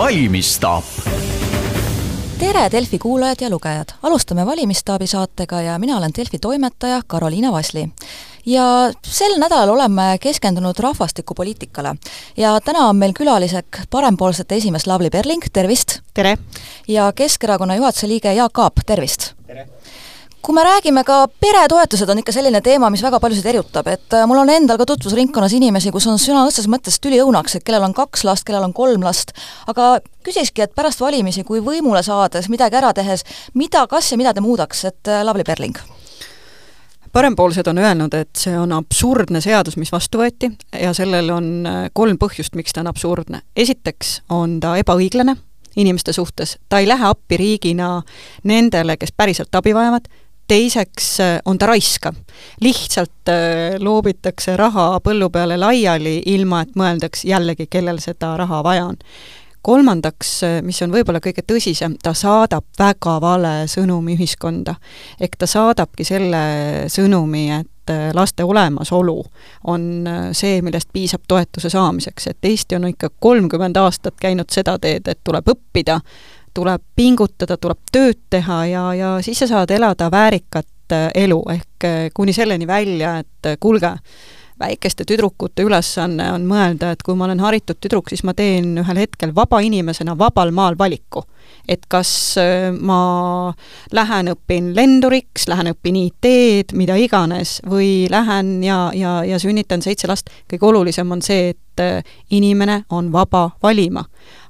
valimisstaap tere, Delfi kuulajad ja lugejad! alustame Valimistaabi saatega ja mina olen Delfi toimetaja Karoliina Vasli. ja sel nädalal oleme keskendunud rahvastikupoliitikale. ja täna on meil külaliseks parempoolsete esimees Lavly Perling, tervist! tere! ja Keskerakonna juhatuse liige Jaak Aab, tervist! tere! Kui me räägime, ka peretoetused on ikka selline teema, mis väga paljusid erutab, et äh, mul on endal ka tutvusringkonnas inimesi, kus on sõna otseses mõttes tüliõunaks, et kellel on kaks last, kellel on kolm last, aga küsikski, et pärast valimisi, kui võimule saades, midagi ära tehes, mida, kas ja mida te muudaks, et äh, Lavly Perling? parempoolsed on öelnud, et see on absurdne seadus, mis vastu võeti ja sellel on äh, kolm põhjust, miks ta on absurdne. esiteks on ta ebaõiglane inimeste suhtes, ta ei lähe appi riigina nendele, kes päriselt abi vajavad, teiseks äh, on ta raiskav. lihtsalt äh, loobitakse raha põllu peale laiali, ilma et mõeldaks jällegi, kellel seda raha vaja on. kolmandaks, äh, mis on võib-olla kõige tõsisem, ta saadab väga vale sõnumi ühiskonda. ehk ta saadabki selle sõnumi, et laste olemasolu on see, millest piisab toetuse saamiseks, et Eesti on ikka kolmkümmend aastat käinud seda teed, et tuleb õppida, tuleb pingutada, tuleb tööd teha ja, ja siis sa saad elada väärikat äh, elu, ehk äh, kuni selleni välja, et äh, kuulge, väikeste tüdrukute ülesanne on mõelda, et kui ma olen haritud tüdruk, siis ma teen ühel hetkel vaba inimesena vabal maal valiku. et kas ma lähen õpin lenduriks, lähen õpin IT-d, mida iganes, või lähen ja, ja, ja sünnitan seitse last, kõige olulisem on see, et inimene on vaba valima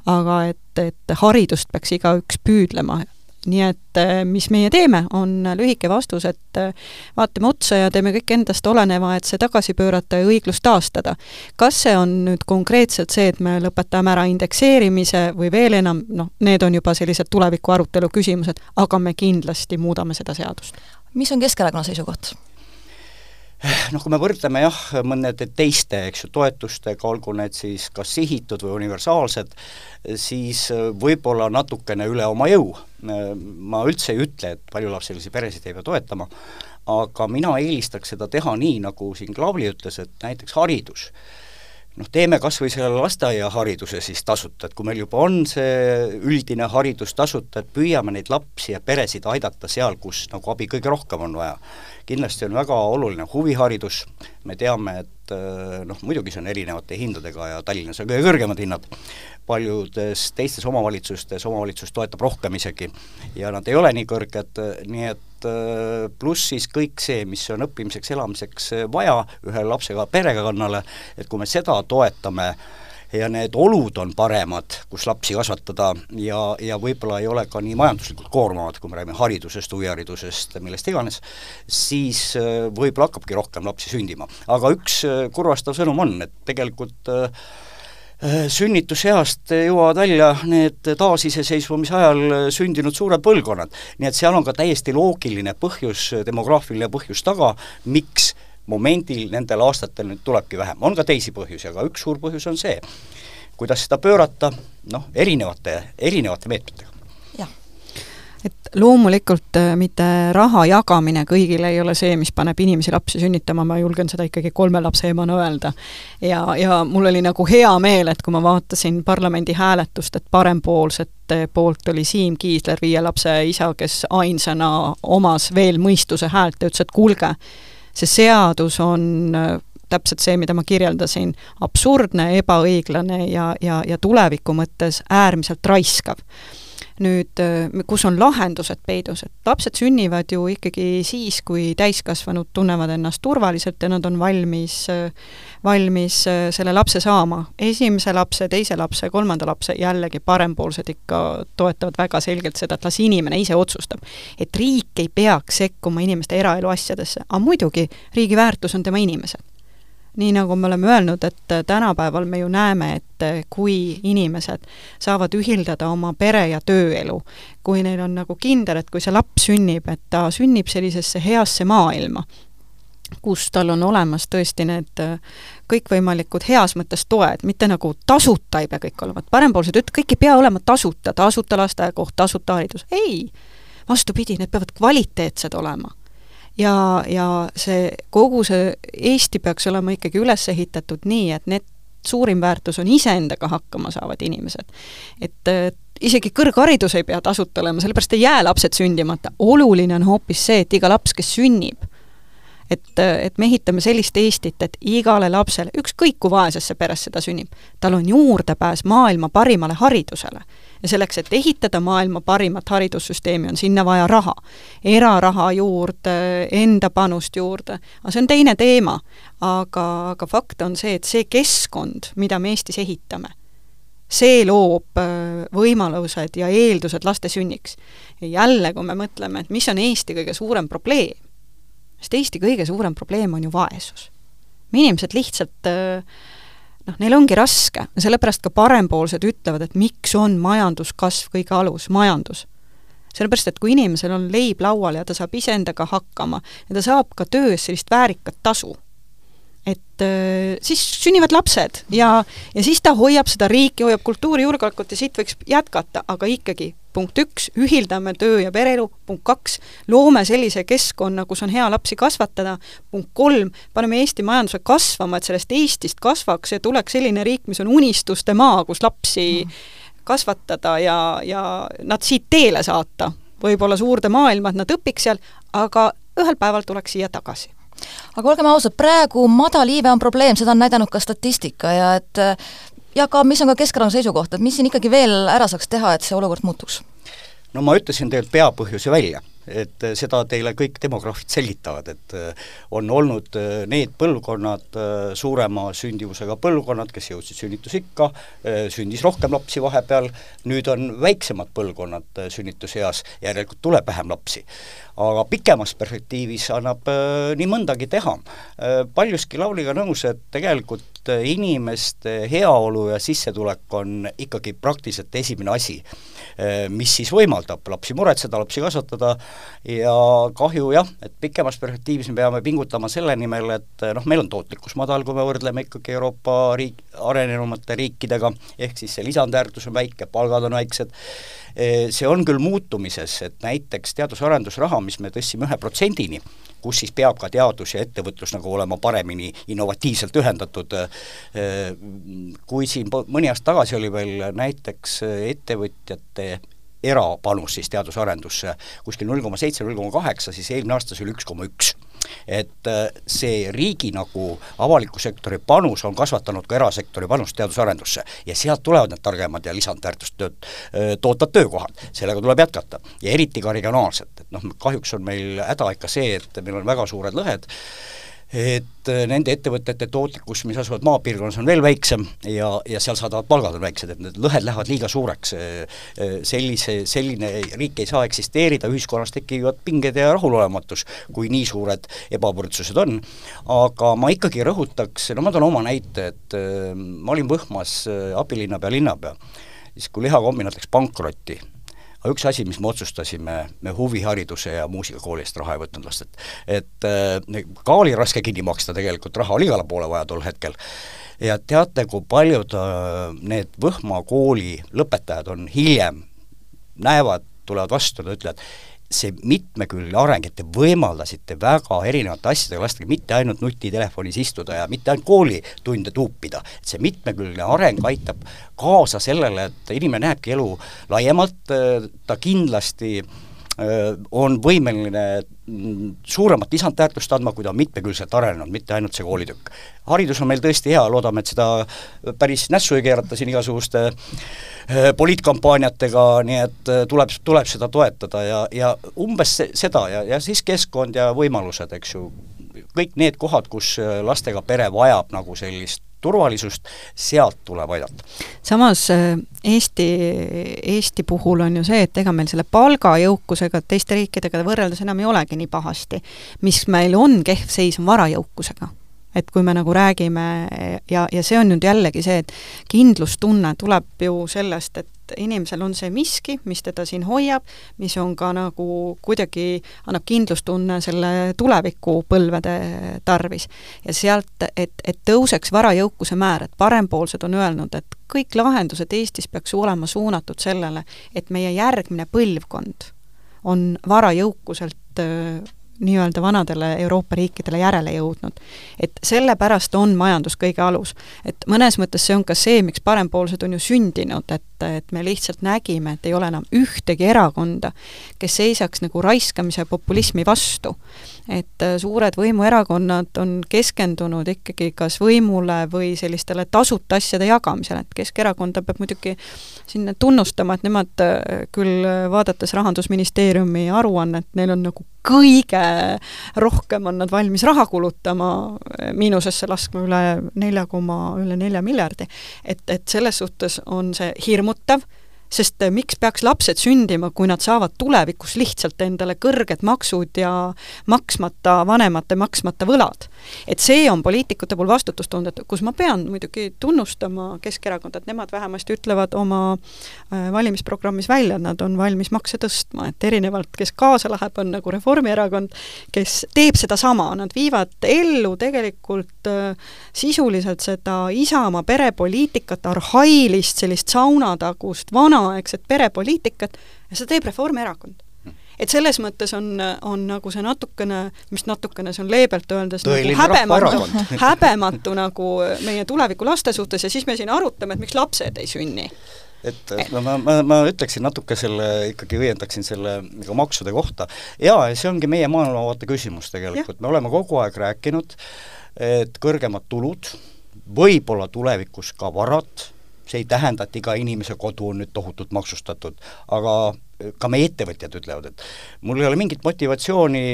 aga et, et haridust peaks igaüks püüdlema. nii et eh, mis meie teeme, on lühike vastus, et eh, vaatame otsa ja teeme kõik endast oleneva, et see tagasi pöörata ja õiglust taastada. kas see on nüüd konkreetselt see, et me lõpetame ära indekseerimise või veel enam, noh, need on juba sellised tuleviku arutelu küsimused, aga me kindlasti muudame seda seadust. mis on Keskerakonna seisukoht? Noh, kui me võrdleme jah, mõnede teiste, eks ju, toetustega, olgu need siis kas sihitud või universaalsed, siis äh, võib-olla natukene üle oma jõu. ma üldse ei ütle, et paljulapselisi peresid ei pea toetama, aga mina eelistaks seda teha nii, nagu siin Klaavli ütles, et näiteks haridus noh, teeme kas või selle lasteaiahariduse siis tasuta, et kui meil juba on see üldine haridus tasuta, et püüame neid lapsi ja peresid aidata seal, kus nagu abi kõige rohkem on vaja. Kindlasti on väga oluline huviharidus, me teame, et äh, noh, muidugi see on erinevate hindadega ja Tallinnas on kõige kõrgemad hinnad, paljudes teistes omavalitsustes omavalitsus toetab rohkem isegi ja nad ei ole nii kõrged, nii et äh, pluss siis kõik see, mis on õppimiseks, elamiseks vaja ühe lapsega perekonnale, et kui me seda toetame, ja need olud on paremad, kus lapsi kasvatada ja, ja võib-olla ei ole ka nii majanduslikult koormavad, kui me räägime haridusest, huviharidusest, millest iganes, siis äh, võib-olla hakkabki rohkem lapsi sündima. aga üks äh, kurvastav sõnum on, et tegelikult äh, sünnituseast jõuavad välja need taasiseseisvumise ajal sündinud suured põlvkonnad. nii et seal on ka täiesti loogiline põhjus, demograafiline põhjus taga, miks momendil nendel aastatel nüüd tulebki vähem, on ka teisi põhjusi, aga üks suur põhjus on see, kuidas seda pöörata, noh, erinevate, erinevate meetmetega. Et loomulikult äh, mitte raha jagamine kõigile ei ole see, mis paneb inimesi lapsi sünnitama, ma julgen seda ikkagi kolme lapse emana öelda. ja, ja mul oli nagu hea meel, et kui ma vaatasin parlamendi hääletust, et parempoolsete poolt oli Siim Kiisler, viie lapse isa, kes ainsana omas veel mõistuse häält ja ütles, et kuulge, see seadus on äh, täpselt see, mida ma kirjeldasin, absurdne, ebaõiglane ja, ja, ja tuleviku mõttes äärmiselt raiskav nüüd äh, kus on lahendused peidus, et lapsed sünnivad ju ikkagi siis, kui täiskasvanud tunnevad ennast turvaliselt ja nad on valmis, äh, valmis selle lapse saama. esimese lapse, teise lapse, kolmanda lapse, jällegi parempoolsed ikka toetavad väga selgelt seda, et las inimene ise otsustab. et riik ei peaks sekkuma inimeste eraelu asjadesse, aga muidugi riigi väärtus on tema inimesed nii nagu me oleme öelnud, et tänapäeval me ju näeme, et kui inimesed saavad ühildada oma pere- ja tööelu, kui neil on nagu kindel, et kui see laps sünnib, et ta sünnib sellisesse heasse maailma, kus tal on olemas tõesti need kõikvõimalikud heas mõttes toed, mitte nagu tasuta ei pea kõik olema, et parempoolsed ütlevad, kõik ei pea olema tasuta, tasuta lasteaiakoht, tasuta haridus, ei! vastupidi, need peavad kvaliteetsed olema ja, ja see, kogu see Eesti peaks olema ikkagi üles ehitatud nii, et need suurim väärtus on iseendaga hakkama saavad inimesed. et äh, isegi kõrgharidus ei pea tasuta olema, sellepärast ei jää lapsed sündimata, oluline on hoopis see, et iga laps, kes sünnib, et, et me ehitame sellist Eestit, et igale lapsele, ükskõik kui vaesesse peresse ta sünnib, tal on juurdepääs maailma parimale haridusele. Ja selleks, et ehitada maailma parimat haridussüsteemi, on sinna vaja raha. eraraha juurde, enda panust juurde, aga see on teine teema. aga, aga fakt on see, et see keskkond, mida me Eestis ehitame, see loob äh, võimalused ja eeldused laste sünniks. ja jälle, kui me mõtleme, et mis on Eesti kõige suurem probleem, sest Eesti kõige suurem probleem on ju vaesus. inimesed lihtsalt äh, noh, neil ongi raske, sellepärast ka parempoolsed ütlevad, et miks on majanduskasv kõige alus, majandus. sellepärast, et kui inimesel on leib laual ja ta saab iseendaga hakkama ja ta saab ka töös sellist väärikat tasu et äh, siis sünnivad lapsed ja, ja siis ta hoiab seda riiki, hoiab kultuurijulgeolekut ja siit võiks jätkata, aga ikkagi punkt üks, ühildame töö ja pereelu, punkt kaks, loome sellise keskkonna, kus on hea lapsi kasvatada, punkt kolm, paneme Eesti majanduse kasvama, et sellest Eestist kasvaks ja tuleks selline riik, mis on unistuste maa, kus lapsi mm. kasvatada ja, ja nad siit teele saata, võib-olla suurde maailma, et nad õpiks seal, aga ühel päeval tuleks siia tagasi. Aga olgem ausad, praegu madal iive on probleem, seda on näidanud ka statistika ja et ja ka, mis on ka Keskerakonna seisukoht, et mis siin ikkagi veel ära saaks teha, et see olukord muutuks? no ma ütlesin tegelikult peapõhjuse välja et äh, seda teile kõik demograafid selgitavad, et äh, on olnud äh, need põlvkonnad, suurema sündivusega põlvkonnad, kes jõudsid sünnitusikka, sündis rohkem lapsi vahepeal, nüüd on väiksemad põlvkonnad sünnituseas, järelikult tuleb vähem lapsi. aga pikemas perspektiivis annab nii mõndagi teha. paljuski Lauliga nõus, et tegelikult inimeste heaolu ja sissetulek on ikkagi praktiliselt esimene asi, mis siis võimaldab lapsi muretseda, lapsi kasvatada. Ja kahju jah, et pikemas perspektiivis me peame pingutama selle nimel, et noh, meil on tootlikkus madal, kui me võrdleme ikkagi Euroopa riik, arenenumate riikidega, ehk siis see lisandväärtus on väike, palgad on väiksed, see on küll muutumises, et näiteks teadus-arendusraha, mis me tõstsime ühe protsendini, kus siis peab ka teadus ja ettevõtlus nagu olema paremini innovatiivselt ühendatud, kui siin mõni aasta tagasi oli veel näiteks ettevõtjate erapanus siis teadus-arendusse kuskil null koma seitse, null koma kaheksa, siis eelmine aasta see oli üks koma üks. et äh, see riigi nagu avaliku sektori panus on kasvatanud ka erasektori panust teadus-arendusse ja sealt tulevad need targemad ja lisandväärtust äh, tootvad töökohad, sellega tuleb jätkata. ja eriti ka regionaalselt, et noh, kahjuks on meil häda ikka see, et meil on väga suured lõhed, et äh, nende ettevõtete tootlikkus, mis asuvad maapiirkonnas, on veel väiksem ja, ja seal saadavad palgad on väiksed, et need lõhed lähevad liiga suureks. Äh, sellise, selline riik ei saa eksisteerida, ühiskonnas tekivad pinged ja rahulolematus, kui nii suured ebavõrdsused on. aga ma ikkagi rõhutaks, no ma toon oma näite, et äh, ma olin Võhmas abilinnapea, linnapea, siis kui lihakombinaat läks pankrotti aga üks asi, mis me otsustasime, me huvihariduse ja muusikakooli eest raha ei võtnud lastelt. et äh, ka oli raske kinni maksta tegelikult, raha oli igale poole vaja tol hetkel. ja teate, kui paljud äh, need Võhma kooli lõpetajad on hiljem, näevad, tulevad vastu, ütlevad, see mitmekülgne areng, et te võimaldasite väga erinevate asjadega lastega mitte ainult nutitelefonis istuda ja mitte ainult koolitunde tuupida, et see mitmekülgne areng aitab kaasa sellele, et inimene näebki elu laiemalt, ta kindlasti on võimeline mm, suuremat lisandväärtust andma, kui ta on mitmekülgselt arenenud, mitte ainult see koolitükk. haridus on meil tõesti hea, loodame, et seda päris nässu ei keerata siin igasuguste äh, Äh, poliitkampaaniatega, nii et äh, tuleb, tuleb seda toetada ja, ja umbes seda ja, ja siis keskkond ja võimalused, eks ju, kõik need kohad, kus äh, lastega pere vajab nagu sellist turvalisust, sealt tuleb aidata. samas Eesti, Eesti puhul on ju see, et ega meil selle palgajõukusega teiste riikidega võrreldes enam ei olegi nii pahasti. mis meil on kehv seis, on varajõukusega et kui me nagu räägime ja, ja see on nüüd jällegi see, et kindlustunne tuleb ju sellest, et inimesel on see miski, mis teda siin hoiab, mis on ka nagu kuidagi, annab kindlustunne selle tulevikupõlvede tarvis. ja sealt, et, et tõuseks varajõukuse määr, et parempoolsed on öelnud, et kõik lahendused Eestis peaks olema suunatud sellele, et meie järgmine põlvkond on varajõukuselt nii-öelda vanadele Euroopa riikidele järele jõudnud. et sellepärast on majandus kõige alus. et mõnes mõttes see on ka see, miks parempoolsed on ju sündinud, et, et me lihtsalt nägime, et ei ole enam ühtegi erakonda, kes seisaks nagu raiskamise ja populismi vastu et äh, suured võimuerakonnad on keskendunud ikkagi kas võimule või sellistele tasuta asjade jagamisele, et Keskerakonda peab muidugi siin tunnustama, et nemad äh, küll äh, vaadates Rahandusministeeriumi aruannet, neil on nagu kõige rohkem on nad valmis raha kulutama, miinusesse laskma üle nelja koma, üle nelja miljardi. et, et selles suhtes on see hirmutav sest eh, miks peaks lapsed sündima, kui nad saavad tulevikus lihtsalt endale kõrged maksud ja maksmata, vanemate maksmata võlad. et see on poliitikute puhul vastutustundetu, kus ma pean muidugi tunnustama Keskerakonda, et nemad vähemasti ütlevad oma äh, valimisprogrammis välja, et nad on valmis makse tõstma, et erinevalt, kes kaasa läheb, on nagu Reformierakond, kes teeb sedasama, nad viivad ellu tegelikult äh, sisuliselt seda Isamaa perepoliitikat, arhailist sellist saunatagust vana vanaaegset perepoliitikat ja seda teeb Reformierakond. Et selles mõttes on, on nagu see natukene, mis natukene, see on leebelt öeldes Tõeline nagu häbematu, häbematu nagu meie tuleviku laste suhtes ja siis me siin arutame, et miks lapsed ei sünni. Et no ma, ma, ma ütleksin natuke selle, ikkagi õiendaksin selle nagu maksude kohta. jaa, see ongi meie maailmavaate küsimus tegelikult, me oleme kogu aeg rääkinud, et kõrgemad tulud, võib-olla tulevikus ka varad, see ei tähenda, et iga inimese kodu on nüüd tohutult maksustatud, aga ka meie ettevõtjad ütlevad, et mul ei ole mingit motivatsiooni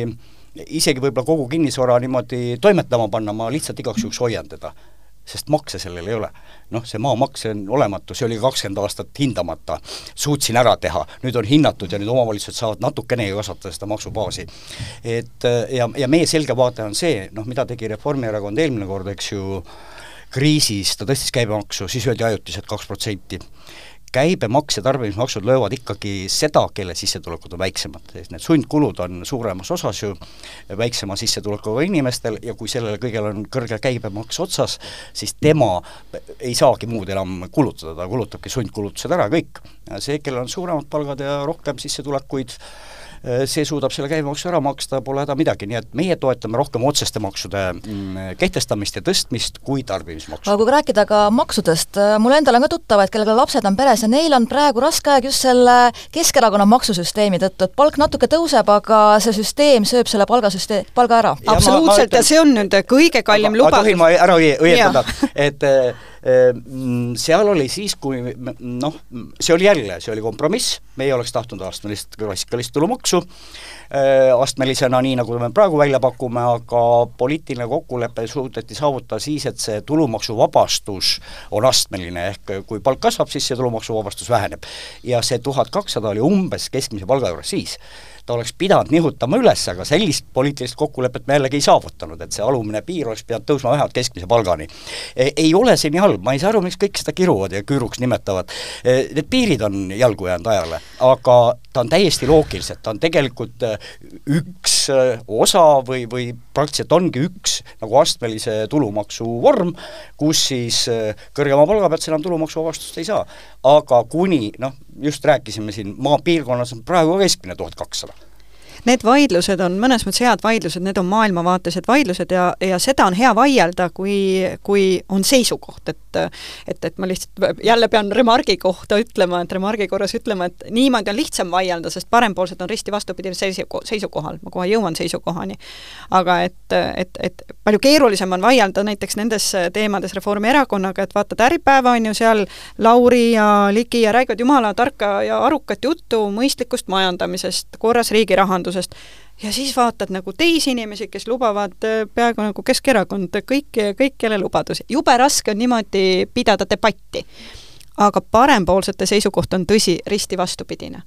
isegi võib-olla kogu kinnisvara niimoodi toimetama panna, ma lihtsalt igaks juhuks hoian teda. sest makse sellel ei ole. noh, see maamaks on olematu, see oli kakskümmend aastat hindamata, suutsin ära teha, nüüd on hinnatud ja nüüd omavalitsused saavad natukenegi kasvatada seda maksubaasi. et ja, ja meie selge vaade on see, noh, mida tegi Reformierakond eelmine kord, eks ju, kriisis ta tõstis käibemaksu, siis öeldi ajutiselt kaks protsenti. käibemaks ja tarbimismaksud löövad ikkagi seda, kelle sissetulekud on väiksemad, sest need sundkulud on suuremas osas ju väiksema sissetulekuga inimestel ja kui sellele kõigele on kõrge käibemaks otsas, siis tema ei saagi muud enam kulutada, ta kulutabki sundkulutused ära kõik. see, kellel on suuremad palgad ja rohkem sissetulekuid, see suudab selle käibemaksu ära maksta, pole häda midagi, nii et meie toetame rohkem otseste maksude mm, kehtestamist ja tõstmist kui tarbimismaksu. aga kui rääkida ka maksudest, äh, mul endal on ka tuttavaid, kellel lapsed on peres ja neil on praegu raske aeg just selle Keskerakonna maksusüsteemi tõttu, et palk natuke tõuseb, aga see süsteem sööb selle palgasüsteem, palga ära. absoluutselt, ja see on nüüd kõige kallim lubadus. tohin ma ära õiendada, et äh, seal oli siis, kui noh, see oli jälle, see oli kompromiss, meie oleks tahtnud astmelist klassikalist tulumaksu, ehm, astmelisena, nii nagu me praegu välja pakume, aga poliitiline kokkulepe suudeti saavutada siis, et see tulumaksuvabastus on astmeline, ehk kui palk kasvab, siis see tulumaksuvabastus väheneb. ja see tuhat kakssada oli umbes keskmise palga juures siis ta oleks pidanud nihutama üles, aga sellist poliitilist kokkulepet me jällegi ei saavutanud, et see alumine piir oleks pidanud tõusma vähemalt keskmise palgani e,. ei ole see nii halb, ma ei saa aru, miks kõik seda kiruvad ja küüruks nimetavad e,. Need piirid on jalgu jäänud ajale, aga ta on täiesti loogiliselt, ta on tegelikult e, üks e, osa või, või praktiliselt ongi üks nagu astmelise tulumaksu vorm, kus siis e, kõrgema palga pealt sa enam tulumaksuvabastust ei saa. aga kuni noh, just rääkisime siin, maapiirkonnas on praegu keskmine tuhat kakssada need vaidlused on mõnes mõttes head vaidlused, need on maailmavaatesed vaidlused ja, ja seda on hea vaielda, kui, kui on seisukoht, et et, et ma lihtsalt jälle pean remargi kohta ütlema, et remargi korras ütlema, et niimoodi on lihtsam vaielda, sest parempoolsed on risti vastupidine seisuko-, seisukohal, ma kohe jõuan seisukohani. aga et, et, et palju keerulisem on vaielda näiteks nendes teemades Reformierakonnaga, et vaatad Äripäeva, on ju, seal Lauri ja Ligi ja räägivad jumala tarka ja arukat juttu mõistlikust majandamisest, korras riigi majandusest, ja siis vaatad nagu teisi inimesi, kes lubavad äh, peaaegu nagu Keskerakond kõiki, kõikjale lubadusi. jube raske on niimoodi pidada debatti. aga parempoolsete seisukoht on tõsi, risti vastupidine.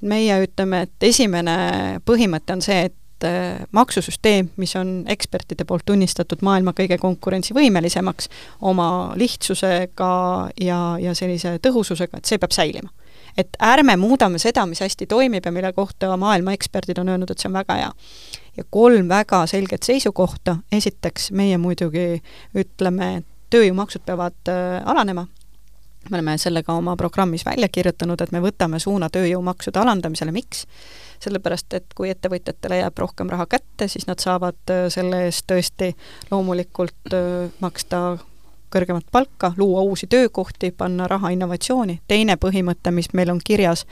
meie ütleme, et esimene põhimõte on see, et äh, maksusüsteem, mis on ekspertide poolt tunnistatud maailma kõige konkurentsivõimelisemaks oma lihtsusega ja, ja sellise tõhususega, et see peab säilima et ärme muudame seda, mis hästi toimib ja mille kohta maailma eksperdid on öelnud, et see on väga hea. ja kolm väga selget seisukohta, esiteks meie muidugi ütleme, tööjõumaksud peavad äh, alanema, me oleme selle ka oma programmis välja kirjutanud, et me võtame suuna tööjõumaksude alandamisele, miks? sellepärast, et kui ettevõtjatele jääb rohkem raha kätte, siis nad saavad äh, selle eest tõesti loomulikult äh, maksta kõrgemat palka, luua uusi töökohti, panna raha innovatsiooni, teine põhimõte, mis meil on kirjas,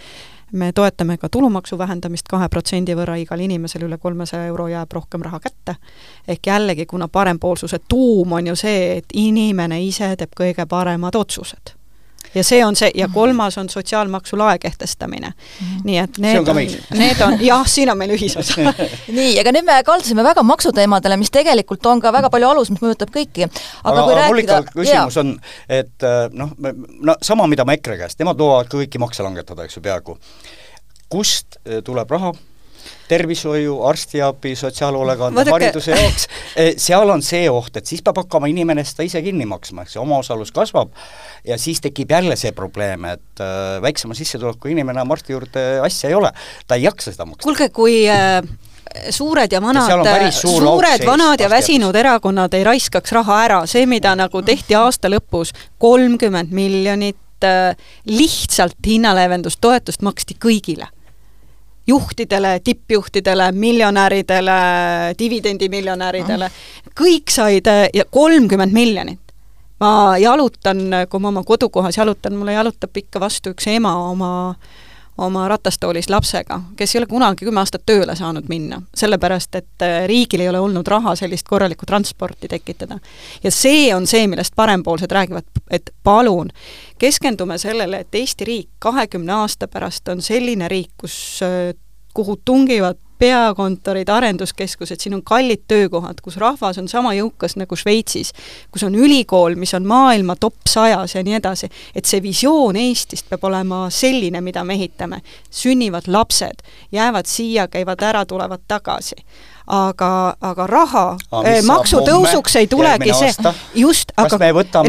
me toetame ka tulumaksu vähendamist kahe protsendi võrra, igal inimesel üle kolmesaja euro jääb rohkem raha kätte. ehk jällegi, kuna parempoolsuse tuum on ju see, et inimene ise teeb kõige paremad otsused ja see on see, ja kolmas on sotsiaalmaksu lae kehtestamine mm. -hmm. nii et need on, on, need on, jah, siin on meil ühisosa nii, aga nüüd me kaldusime väga maksuteemadele, mis tegelikult on ka väga palju alus, mis mõjutab kõiki. aga, aga kui aga rääkida küsimus jaa. on, et äh, noh, no sama, mida ma EKRE käest, nemad lubavad kõiki makse langetada, eks ju, peaaegu. kust äh, tuleb raha tervishoiu, arstiabi, sotsiaalhoolekande, hariduse jaoks, eh, seal on see oht, et siis peab hakkama inimene seda ise kinni maksma, eks ju, omaosalus kasvab ja siis tekib jälle see probleem, et äh, väiksema sissetuleku inimene enam arsti juurde asja ei ole, ta ei jaksa seda maksta. kuulge, kui äh suured ja vanad, suur suured, vanad ja väsinud erakonnad ei raiskaks raha ära, see, mida nagu tehti aasta lõpus, kolmkümmend miljonit äh, lihtsalt hinnaleevendustoetust maksti kõigile juhtidele, tippjuhtidele, miljonäridele, dividendimiljonäridele mm., kõik said ja kolmkümmend miljonit. ma jalutan, kui ma oma kodukohas jalutan, mulle jalutab ikka vastu üks ema oma oma ratastoolis lapsega, kes ei ole kunagi kümme aastat tööle saanud minna, sellepärast et äh, riigil ei ole olnud raha sellist korralikku transporti tekitada. ja see on see, millest parempoolsed räägivad, et palun, keskendume sellele, et Eesti riik kahekümne aasta pärast on selline riik, kus, äh, kuhu tungivad peakontorid, arenduskeskused, siin on kallid töökohad, kus rahvas on sama jõukas nagu Šveitsis, kus on ülikool, mis on maailma top sajas ja nii edasi, et see visioon Eestist peab olema selline, mida me ehitame. sünnivad lapsed, jäävad siia, käivad ära, tulevad tagasi aga, aga raha eh, maksutõusuks ei tulegi see, just, aga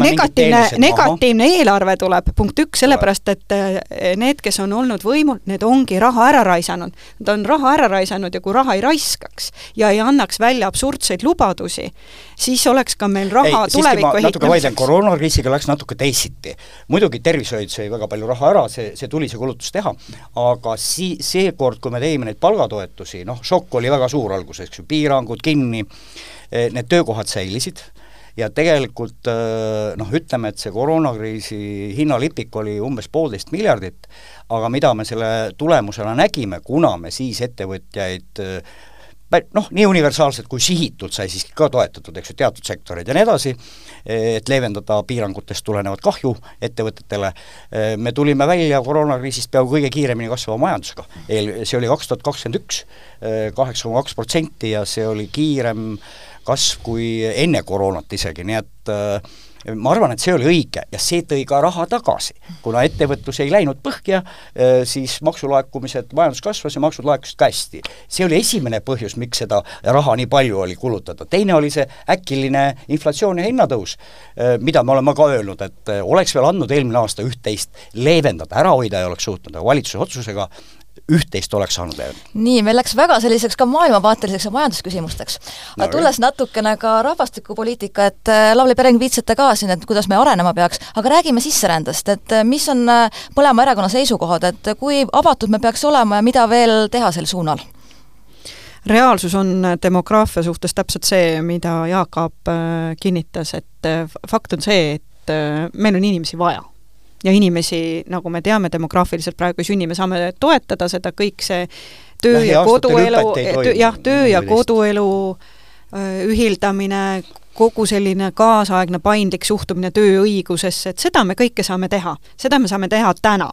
negatiivne, negatiivne eelarve tuleb, punkt üks, sellepärast et eh, need, kes on olnud võimul, need ongi raha ära raisanud. Nad on raha ära raisanud ja kui raha ei raiskaks ja ei annaks välja absurdseid lubadusi, siis oleks ka meil raha ei, tuleviku ehitamiseks. natuke vaidlen, koroonakriisiga läks natuke teisiti. muidugi tervishoid sõi väga palju raha ära, see, see tuli see kulutus teha, aga sii-, seekord, kui me tegime neid palgatoetusi, noh, šokk oli väga suur alguses, eks ju, piirangud kinni, eh, need töökohad säilisid ja tegelikult eh, noh, ütleme, et see koroonakriisi hinnalipik oli umbes poolteist miljardit, aga mida me selle tulemusena nägime, kuna me siis ettevõtjaid noh, nii universaalselt kui sihitult sai siiski ka toetatud, eks ju, teatud sektoreid ja nii edasi, et leevendada piirangutest tulenevat kahju ettevõtetele, me tulime välja koroonakriisist peaaegu kõige kiiremini kasvava majandusega. eel, see oli kaks tuhat kakskümmend üks, kaheksa koma kaks protsenti ja see oli kiirem kasv kui enne koroonat isegi, nii et äh, ma arvan, et see oli õige ja see tõi ka raha tagasi. kuna ettevõtlus ei läinud põhja, siis maksulaekumised, majandus kasvas ja maksud laekusid ka hästi. see oli esimene põhjus, miks seda raha nii palju oli kulutada, teine oli see äkiline inflatsioon ja hinnatõus, mida me oleme ka öelnud, et oleks veel andnud eelmine aasta üht-teist leevendada, ära hoida ei oleks suutnud, aga valitsuse otsusega üht-teist oleks saanud veel. nii, meil läks väga selliseks ka maailmavaateliseks ja majandusküsimusteks. aga no, tulles jah. natukene ka rahvastikupoliitika, et äh, Lavly Pereng, viitsite ka siin, et kuidas me arenema peaks, aga räägime sisserändest, et äh, mis on äh, mõlema erakonna seisukohad, et kui avatud me peaks olema ja mida veel teha sel suunal? reaalsus on demograafia suhtes täpselt see, mida Jaak Aab kinnitas, et fakt on see, et meil on inimesi vaja ja inimesi, nagu me teame, demograafiliselt praegu ei sünni, me saame toetada seda, kõik see töö ja koduelu, jah, töö ja koduelu ühildamine, kogu selline kaasaegne paindlik suhtumine tööõigusesse, et seda me kõike saame teha, seda me saame teha täna.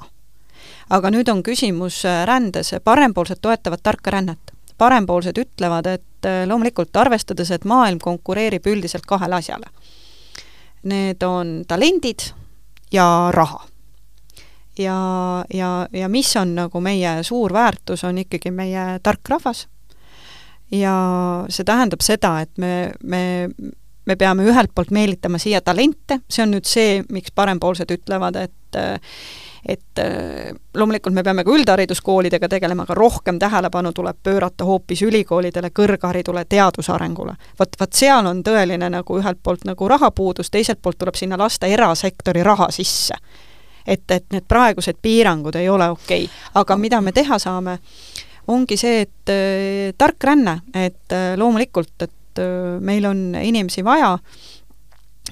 aga nüüd on küsimus rändes, parempoolsed toetavad tarka rännet. parempoolsed ütlevad, et loomulikult arvestades, et maailm konkureerib üldiselt kahele asjale. Need on talendid ja raha. ja, ja, ja mis on nagu meie suur väärtus, on ikkagi meie tark rahvas ja see tähendab seda, et me, me, me peame ühelt poolt meelitama siia talente, see on nüüd see, miks parempoolsed ütlevad, et et loomulikult me peame ka üldhariduskoolidega tegelema, aga rohkem tähelepanu tuleb pöörata hoopis ülikoolidele, kõrgharidule, teaduse arengule. vot, vot seal on tõeline nagu ühelt poolt nagu rahapuudus, teiselt poolt tuleb sinna lasta erasektori raha sisse et, et need praegused piirangud ei ole okei okay.. aga mida me teha saame, ongi see, et äh, tark ränne, et äh, loomulikult, et äh, meil on inimesi vaja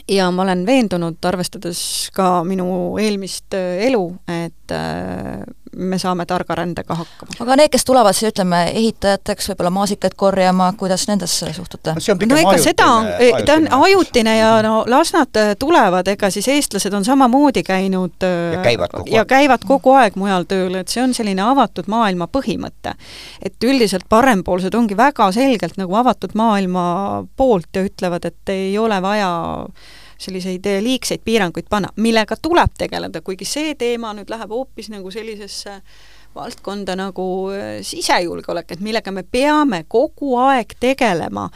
ja ma olen veendunud, arvestades ka minu eelmist äh, elu, et äh, me saame targa rändega hakkama. aga need, kes tulevad siis ütleme, ehitajateks, võib-olla maasikaid korjama, kuidas nendesse suhtute? no ega seda on, ta on ajutine ja no las nad äh, tulevad, ega siis eestlased on samamoodi käinud ja käivad kogu ja aeg, käivad kogu aeg mujal tööl, et see on selline avatud maailma põhimõte. et üldiselt parempoolsed ongi väga selgelt nagu avatud maailma poolt ja ütlevad, et ei ole vaja selliseid eh, liigseid piiranguid panna, millega tuleb tegeleda, kuigi see teema nüüd läheb hoopis nagu sellisesse valdkonda nagu eh, sisejulgeolek, et millega me peame kogu aeg tegelema,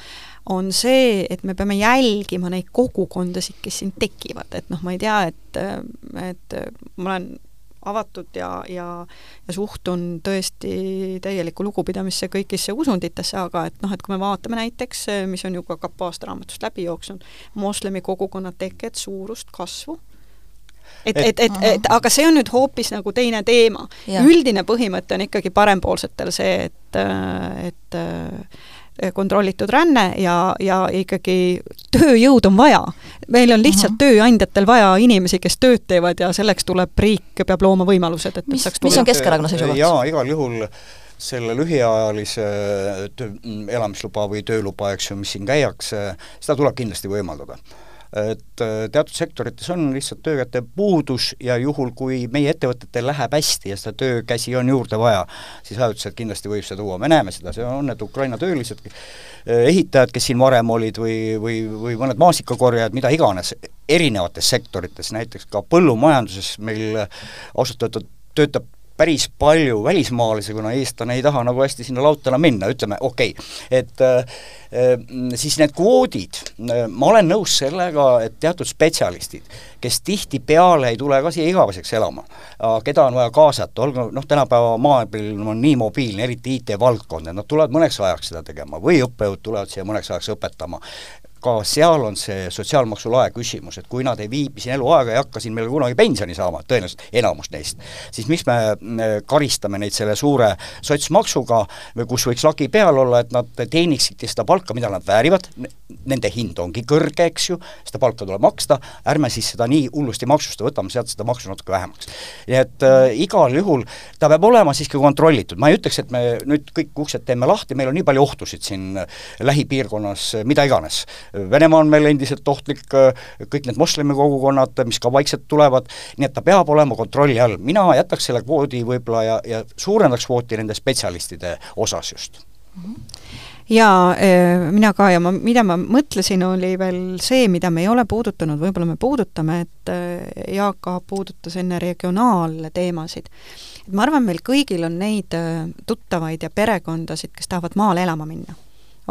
on see, et me peame jälgima neid kogukondasid, kes siin tekivad, et noh, ma ei tea, et, eh, et ma olen avatud ja, ja, ja suhtun tõesti täielikku lugupidamisse kõigisse usunditesse, aga et noh, et kui me vaatame näiteks, mis on ju ka Kapa aastaraamatust läbi jooksnud, moslemi kogukonna teket, suurust, kasvu, et, et, et, et aga see on nüüd hoopis nagu teine teema. üldine põhimõte on ikkagi parempoolsetel see, et, et kontrollitud ränne ja, ja ikkagi tööjõud on vaja. meil on lihtsalt uh -huh. tööandjatel vaja inimesi, kes tööd teevad ja selleks tuleb riik, peab looma võimalused, et mis, mis on Keskerakonna seisukoht? jaa, igal juhul selle lühiajalise töö, elamisluba või tööluba, eks ju, mis siin käiakse, seda tuleb kindlasti võimaldada et äh, teatud sektorites on lihtsalt töökäte puudus ja juhul, kui meie ettevõtetel läheb hästi ja seda töökäsi on juurde vaja, siis ajutiselt kindlasti võib see tuua, me näeme seda, see on need Ukraina töölised, äh, ehitajad, kes siin varem olid või, või, või mõned maasikakorjajad, mida iganes, erinevates sektorites, näiteks ka põllumajanduses meil ausalt öeldes töötab päris palju välismaalasi, kuna eestlane ei taha nagu hästi sinna lautale minna, ütleme okei okay., et äh, siis need kvoodid, ma olen nõus sellega, et teatud spetsialistid, kes tihtipeale ei tule ka siia igaveseks elama, keda on vaja kaasata, olgu noh, tänapäeva maailm on nii mobiilne, eriti IT-valdkond, et nad tulevad mõneks ajaks seda tegema või õppejõud tulevad siia mõneks ajaks õpetama ka seal on see sotsiaalmaksu lae küsimus, et kui nad ei viibi siin eluaega, ei hakka siin meil kunagi pensioni saama, tõenäoliselt enamus neist, siis miks me karistame neid selle suure sotsmaksuga, kus võiks lagi peal olla, et nad teeniksidki seda palka, mida nad väärivad, nende hind ongi kõrge, eks ju, seda palka tuleb maksta, ärme siis seda nii hullusti maksusta, võtame sealt seda maksu natuke vähemaks. nii et äh, igal juhul ta peab olema siiski kontrollitud, ma ei ütleks, et me nüüd kõik uksed teeme lahti, meil on nii palju ohtusid siin lähipiirkonnas, mida iganes Venemaa on meil endiselt ohtlik, kõik need moslemi kogukonnad, mis ka vaikselt tulevad, nii et ta peab olema kontrolli all, mina jätaks selle kvoodi võib-olla ja, ja suurendaks kvooti nende spetsialistide osas just. Jaa, eh, mina ka ja ma, mida ma mõtlesin, oli veel see, mida me ei ole puudutanud, võib-olla me puudutame, et eh, Jaak Aab puudutas enne regionaalteemasid. et ma arvan, meil kõigil on neid tuttavaid ja perekondasid, kes tahavad maale elama minna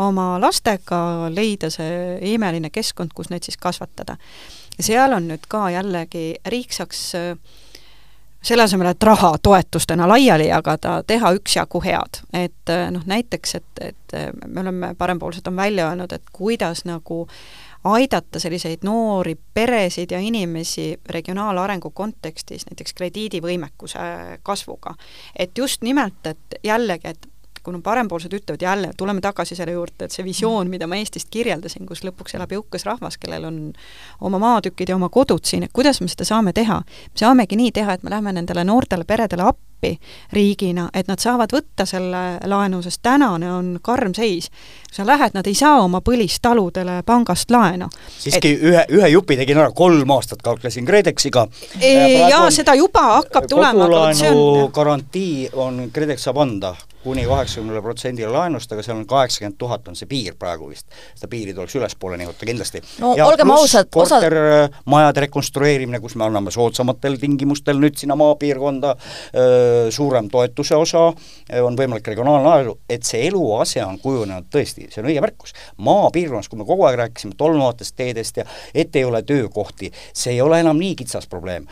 oma lastega leida see imeline keskkond, kus neid siis kasvatada. ja seal on nüüd ka jällegi, riik saaks äh, selle asemel, et raha toetustena laiali jagada, teha üksjagu head. et äh, noh, näiteks, et, et äh, me oleme, parempoolsed on välja öelnud, et kuidas nagu aidata selliseid noori peresid ja inimesi regionaalarengu kontekstis, näiteks krediidivõimekuse kasvuga. et just nimelt, et jällegi, et kuna parempoolsed ütlevad jälle, tuleme tagasi selle juurde, et see visioon, mida ma Eestist kirjeldasin, kus lõpuks elab jõukas rahvas, kellel on oma maatükid ja oma kodud siin, et kuidas me seda saame teha? me saamegi nii teha, et me lähme nendele noortele peredele appi riigina, et nad saavad võtta selle laenu, sest tänane on karm seis. sa lähed, nad ei saa oma põlistaludele pangast laenu. siiski et... ühe, ühe jupi tegin ära, kolm aastat kauplesin KredExiga. jaa, seda juba hakkab tulema, aga see on garantii on, KredEx saab anda kuni kaheksakümnele protsendile laenust, aga seal on kaheksakümmend tuhat on see piir praegu vist. seda piiri tuleks ülespoole nihutada kindlasti. no ja olgem ausad, osa kortermajade rekonstrueerimine, kus me anname soodsamatel tingimustel nüüd sinna maapiirkonda suurem toetuse osa, on võimalik regionaalne ajalugu, et see eluase on kujunenud tõesti, see on õige märkus. maapiirkonnas, kui me kogu aeg rääkisime tolmuvatest teedest ja et ei ole töökohti, see ei ole enam nii kitsas probleem.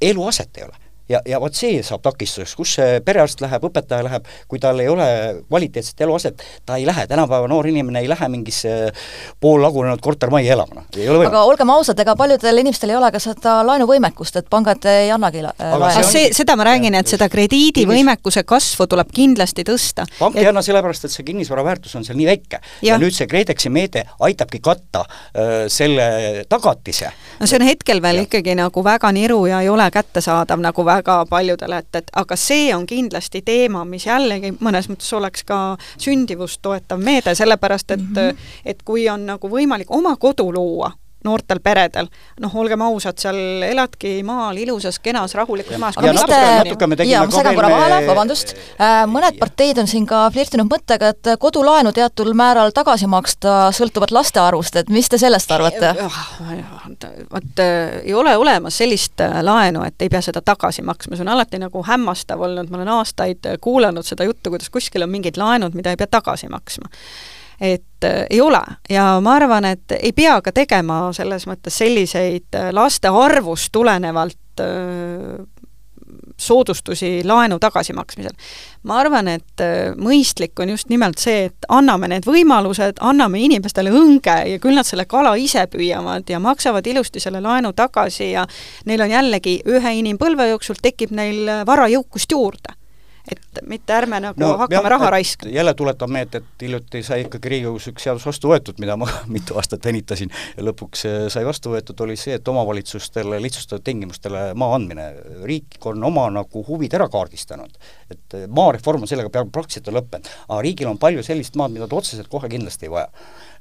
eluaset ei ole ja, ja vot see saab takistuseks, kus see perearst läheb, õpetaja läheb, kui tal ei ole kvaliteetset eluaset, ta ei lähe, tänapäeva noor inimene ei lähe mingisse poollagunenud kortermajja elama, noh, ei ole võimalik. aga olgem ausad, ega paljudel inimestel ei ole ka seda laenuvõimekust, et pangad ei annagi laenu. see, seda ma räägin, et seda krediidivõimekuse kasvu tuleb kindlasti tõsta. pank ei anna sellepärast, et see kinnisvara väärtus on seal nii väike. ja nüüd see KredExi meede aitabki katta öö, selle tagatise. no see on hetkel veel ja. ikkagi nagu väga niru ja ei ole kättesaadav nagu väga paljudele, et, et aga see on kindlasti teema, mis jällegi mõnes mõttes oleks ka sündivust toetav meede, sellepärast et mm, -hmm. et kui on nagu võimalik oma kodu luua, noortel peredel. noh, olgem ausad, seal eladki maal ilusas, kenas, rahulikus maas. aga mis te, jaa, ma segan korra vahele, vabandust, äh, mõned parteid on siin ka flirtinud mõttega, et kodulaenu teatud määral tagasi maksta sõltuvalt laste arvust, et mis te sellest arvate? vot äh, ei ole olemas sellist äh, laenu, et ei pea seda tagasi maksma, see on alati nagu hämmastav olnud, ma olen aastaid kuulanud seda juttu, kuidas kuskil on mingid laenud, mida ei pea tagasi maksma et äh, ei ole ja ma arvan, et ei pea ka tegema selles mõttes selliseid äh, laste arvust tulenevalt äh, soodustusi laenu tagasimaksmisel. ma arvan, et mõistlik on just nimelt see, et anname need võimalused, anname inimestele õnge ja küll nad selle kala ise püüavad ja maksavad ilusti selle laenu tagasi ja neil on jällegi ühe inimpõlve jooksul tekib neil varajõukust juurde et mitte ärme nagu no, hakkame jah, raha raiskama. jälle tuletan meelde, et hiljuti sai ikkagi Riigikogus üks seadus vastu võetud, mida ma mitu aastat venitasin ja lõpuks sai vastu võetud, oli see, et omavalitsustele lihtsustatud tingimustele maa andmine. riik on oma nagu huvid ära kaardistanud. et maareform on sellega peaaegu praktiliselt lõppenud, aga riigil on palju sellist maad, mida ta otseselt kohe kindlasti ei vaja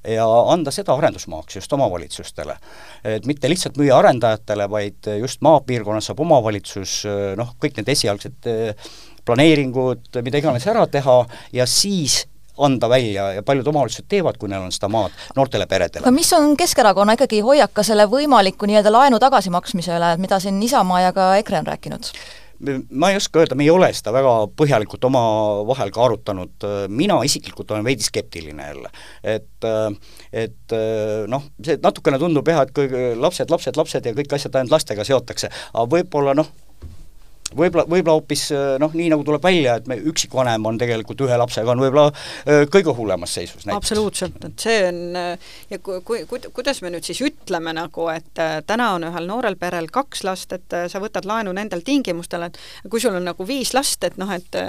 ja anda seda arendusmaaks just omavalitsustele. et mitte lihtsalt müüa arendajatele, vaid just maapiirkonnas saab omavalitsus noh, kõik need esialgsed planeeringud, mida iganes ära teha ja siis anda välja ja paljud omavalitsused teevad, kui neil on seda maad, noortele peredele. aga mis on Keskerakonna ikkagi hoiak ka selle võimaliku nii-öelda laenu tagasimaksmise üle, mida siin Isamaa ja ka EKRE on rääkinud? ma ei oska öelda, me ei ole seda väga põhjalikult omavahel ka arutanud, mina isiklikult olen veidi skeptiline jälle. et, et noh, see natukene tundub jah, et kõik lapsed, lapsed, lapsed ja kõik asjad ainult lastega seotakse, aga võib-olla noh, võib-olla, võib-olla hoopis äh, noh, nii nagu tuleb välja, et me üksikvanem on tegelikult ühe lapsega, on võib-olla äh, kõige hullemas seisus näiteks. absoluutselt, et see on äh, ja kui, kui, kui, kuidas me nüüd siis ütleme nagu, et täna on ühel noorel perel kaks last, et sa võtad laenu nendel tingimustel, et kui sul on nagu viis last, et noh, et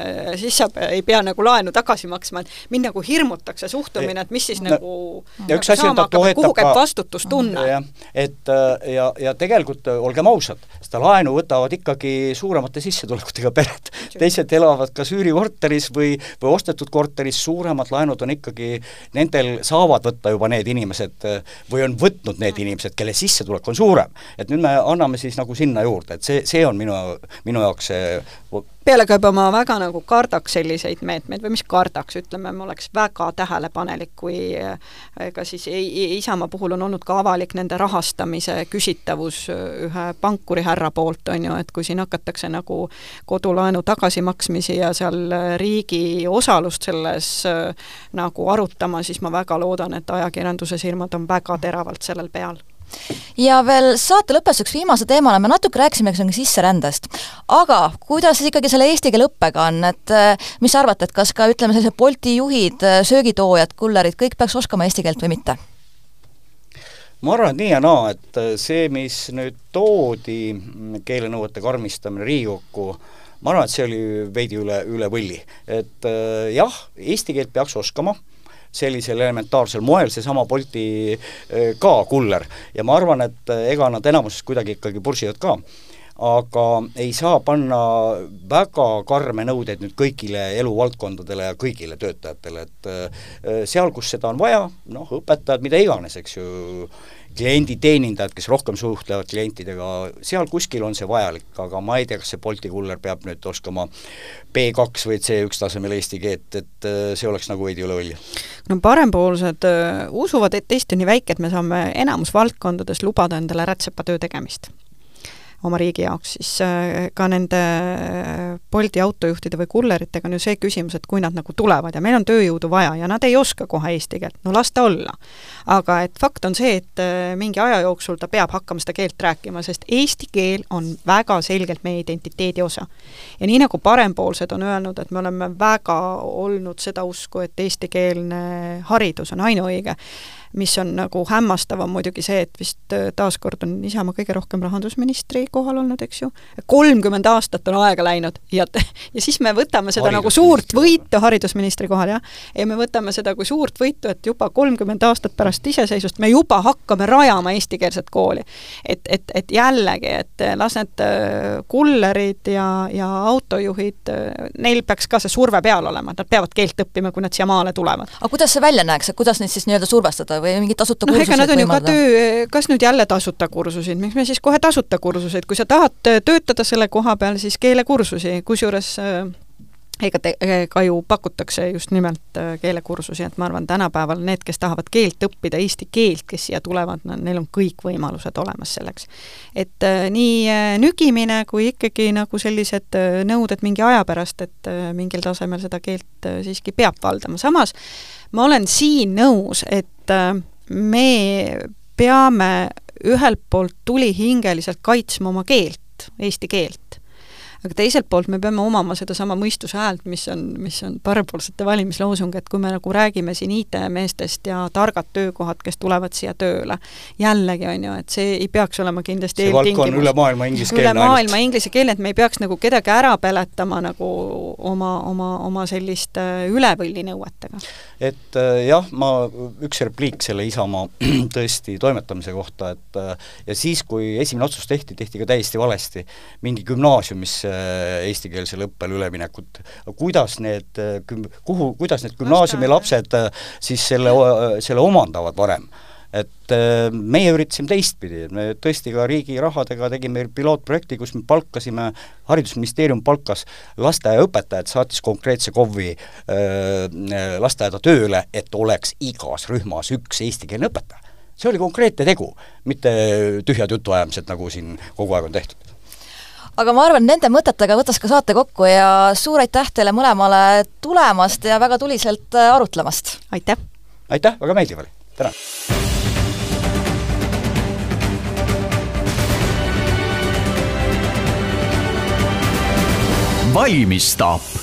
siis sa ei pea nagu laenu tagasi maksma, et mind nagu hirmutakse suhtumine, et mis siis no, nagu ja üks asi on, ta toetab ka vastutustunne. jah, et ja, ja tegelikult olgem ausad, seda laenu võtavad ikkagi suuremad suuremate sissetulekutega pered. teised elavad kas üürikorteris või, või ostetud korteris, suuremad laenud on ikkagi, nendel saavad võtta juba need inimesed või on võtnud need inimesed, kelle sissetulek on suurem. et nüüd me anname siis nagu sinna juurde, et see, see on minu, minu jaoks see pealekauba ma väga nagu kardaks selliseid meetmeid või mis kardaks, ütleme, ma oleks väga tähelepanelik, kui ega siis Isamaa puhul on olnud ka avalik nende rahastamise küsitavus ühe pankurihärra poolt, on ju, et kui siin hakatakse nagu kodulaenu tagasimaksmisi ja seal riigi osalust selles nagu arutama, siis ma väga loodan, et ajakirjanduse silmad on väga teravalt sellel peal ja veel saate lõpetuseks viimase teemana me natuke rääkisime sisserändest. aga kuidas siis ikkagi selle eesti keele õppega on, et eh, mis sa arvad, et kas ka ütleme, sellised Bolti juhid, eh, söögitoojad, kullerid, kõik peaks oskama eesti keelt või mitte? ma arvan, et nii ja naa, et eh, see, mis nüüd toodi, mm, keelenõuete karmistamine Riigikokku, ma arvan, et see oli veidi üle, üle võlli. et jah, eesti keelt peaks oskama sellisel elementaarsel moel, seesama Bolti äh, ka kuller. ja ma arvan, et äh, ega nad enamuses kuidagi ikkagi pursivad ka aga ei saa panna väga karme nõudeid nüüd kõigile eluvaldkondadele ja kõigile töötajatele, et äh, seal, kus seda on vaja, noh, õpetajad, mida iganes, eks ju, klienditeenindajad, kes rohkem suhtlevad klientidega, seal kuskil on see vajalik, aga ma ei tea, kas see Bolti kuller peab nüüd oskama B2 või C1 tasemel eesti keelt, et see oleks nagu veidi üle võlli. No parempoolsed usuvad, et Eesti on nii väike, et me saame enamus valdkondades lubada endale rätsepatöö tegemist oma riigi jaoks, siis äh, ka nende äh, Bolti autojuhtide või kulleritega on ju see küsimus, et kui nad nagu tulevad ja meil on tööjõudu vaja ja nad ei oska kohe eesti keelt, no las ta olla. aga et fakt on see, et äh, mingi aja jooksul ta peab hakkama seda keelt rääkima, sest eesti keel on väga selgelt meie identiteedi osa. ja nii, nagu parempoolsed on öelnud, et me oleme väga olnud seda usku, et eestikeelne haridus on ainuõige, mis on nagu hämmastav, on muidugi see, et vist äh, taaskord on Isamaa kõige rohkem rahandusministri kohal olnud, eks ju, kolmkümmend aastat on aega läinud ja ja siis me võtame seda nagu suurt võitu haridusministri kohal, jah, ja me võtame seda kui suurt võitu, et juba kolmkümmend aastat pärast iseseisvust me juba hakkame rajama eestikeelset kooli. et, et, et jällegi, et las need äh, kullerid ja, ja autojuhid, äh, neil peaks ka see surve peal olema, et nad peavad keelt õppima, kui nad siia maale tulevad. aga kuidas see välja näeks, et kuidas neid siis nii-öelda survestada või mingid tasuta no, kursused no, võimaldada? töö, kas nüüd jälle tasuta kursuseid, miks me siis kohe tasuta kursuseid, kui sa tahad töötada selle koha peal, siis keelekursusi, kusjuures äh, ega te-, ka ju pakutakse just nimelt äh, keelekursusi, et ma arvan, tänapäeval need, kes tahavad keelt õppida, eesti keelt, kes siia tulevad, neil on kõik võimalused olemas selleks. et äh, nii äh, nügimine kui ikkagi nagu sellised äh, nõuded mingi aja pärast, et äh, mingil tasemel seda keelt äh, siiski peab valdama, samas ma olen siin nõus, et äh, me peame ühelt poolt tulihingeliselt kaitsma oma keelt, eesti keelt aga teiselt poolt me peame omama sedasama mõistuse häält, mis on, mis on parempoolsete valimisloosung, et kui me nagu räägime siin IT-meestest ja targad töökohad, kes tulevad siia tööle, jällegi on ju, et see ei peaks olema kindlasti see valdkond üle maailma ingliskeelne üle maailma inglisekeelne, et me ei peaks nagu kedagi ära peletama nagu oma, oma, oma selliste äh, üle võlli nõuetega. et äh, jah, ma, üks repliik selle Isamaa tõesti toimetamise kohta, et äh, ja siis, kui esimene otsus tehti, tehti ka täiesti valesti. mindi gümnaasiumisse eestikeelsele õppele üleminekut. kuidas need, äh, kuhu, kuidas need gümnaasiumi lapsed äh, siis selle, selle omandavad varem? et meie üritasime teistpidi, et me tõesti ka riigi rahadega tegime pilootprojekti, kus me palkasime, Haridusministeerium palkas lasteaiaõpetajad, saatis konkreetse KOV-i lasteaeda tööle, et oleks igas rühmas üks eestikeelne õpetaja. see oli konkreetne tegu, mitte tühjad jutuajamised, nagu siin kogu aeg on tehtud aga ma arvan, nende mõtetega võtas ka saate kokku ja suur aitäh teile mõlemale tulemast ja väga tuliselt äh, arutlemast! aitäh! aitäh, väga meeldiv oli, tänan! valmistab